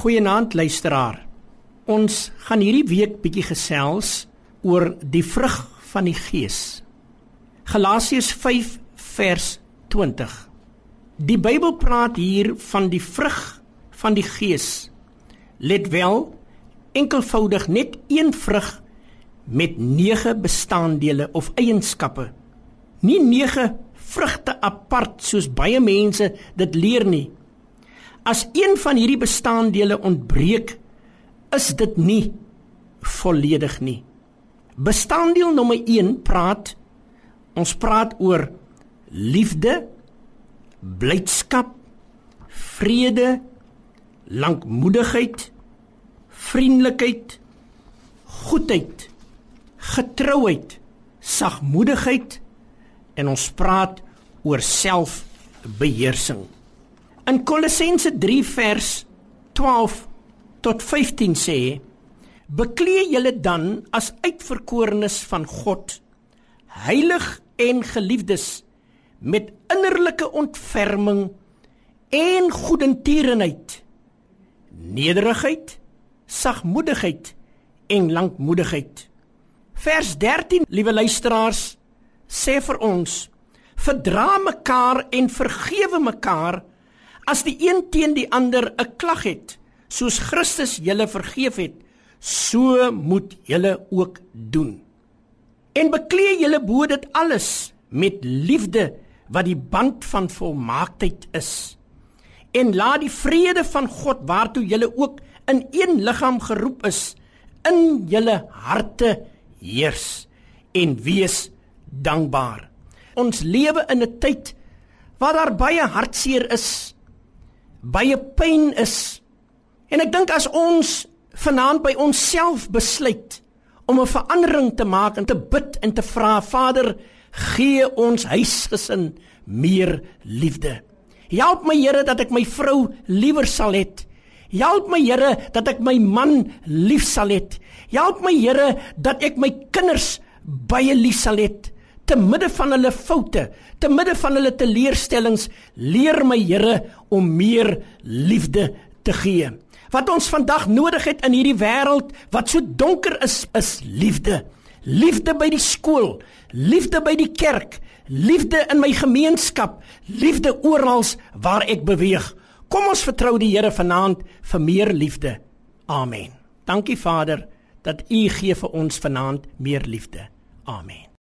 Goeienaand luisteraar. Ons gaan hierdie week bietjie gesels oor die vrug van die Gees. Galasiërs 5 vers 20. Die Bybel praat hier van die vrug van die Gees. Let wel, enkelvoudig net een vrug met 9 bestanddele of eienskappe. Nie 9 vrugte apart soos baie mense dit leer nie. As een van hierdie bestanddele ontbreek, is dit nie volledig nie. Bestanddeel nommer 1 praat ons praat oor liefde, blydskap, vrede, lankmoedigheid, vriendelikheid, goedheid, getrouheid, sagmoedigheid en ons praat oor selfbeheersing. In Kolossense 3 vers 12 tot 15 sê: Beklee julle dan as uitverkorenes van God, heilig en geliefdes met innerlike ontferming en goedertierenheid, nederigheid, sagmoedigheid en lankmoedigheid. Vers 13, liewe luisteraars, sê vir ons: Verdra mekaar en vergewe mekaar As die een teen die ander 'n klag het, soos Christus julle vergeef het, so moet julle ook doen. En beklee julle bo dit alles met liefde wat die band van volmaaktheid is. En laat die vrede van God waartoe julle ook in een liggaam geroep is, in julle harte heers en wees dankbaar. Ons lewe in 'n tyd waar daar baie hartseer is baie pyn is. En ek dink as ons vanaand by onsself besluit om 'n verandering te maak en te bid en te vra Vader, gee ons huisgesin meer liefde. Help my Here dat ek my vrou liewer sal hê. Help my Here dat ek my man lief sal hê. Help my Here dat ek my kinders baie lief sal hê te midde van hulle foute, te midde van hulle teleurstellings, leer my Here om meer liefde te gee. Wat ons vandag nodig het in hierdie wêreld wat so donker is, is liefde. Liefde by die skool, liefde by die kerk, liefde in my gemeenskap, liefde oral waar ek beweeg. Kom ons vertrou die Here vanaand vir meer liefde. Amen. Dankie Vader dat U gee vir ons vanaand meer liefde. Amen.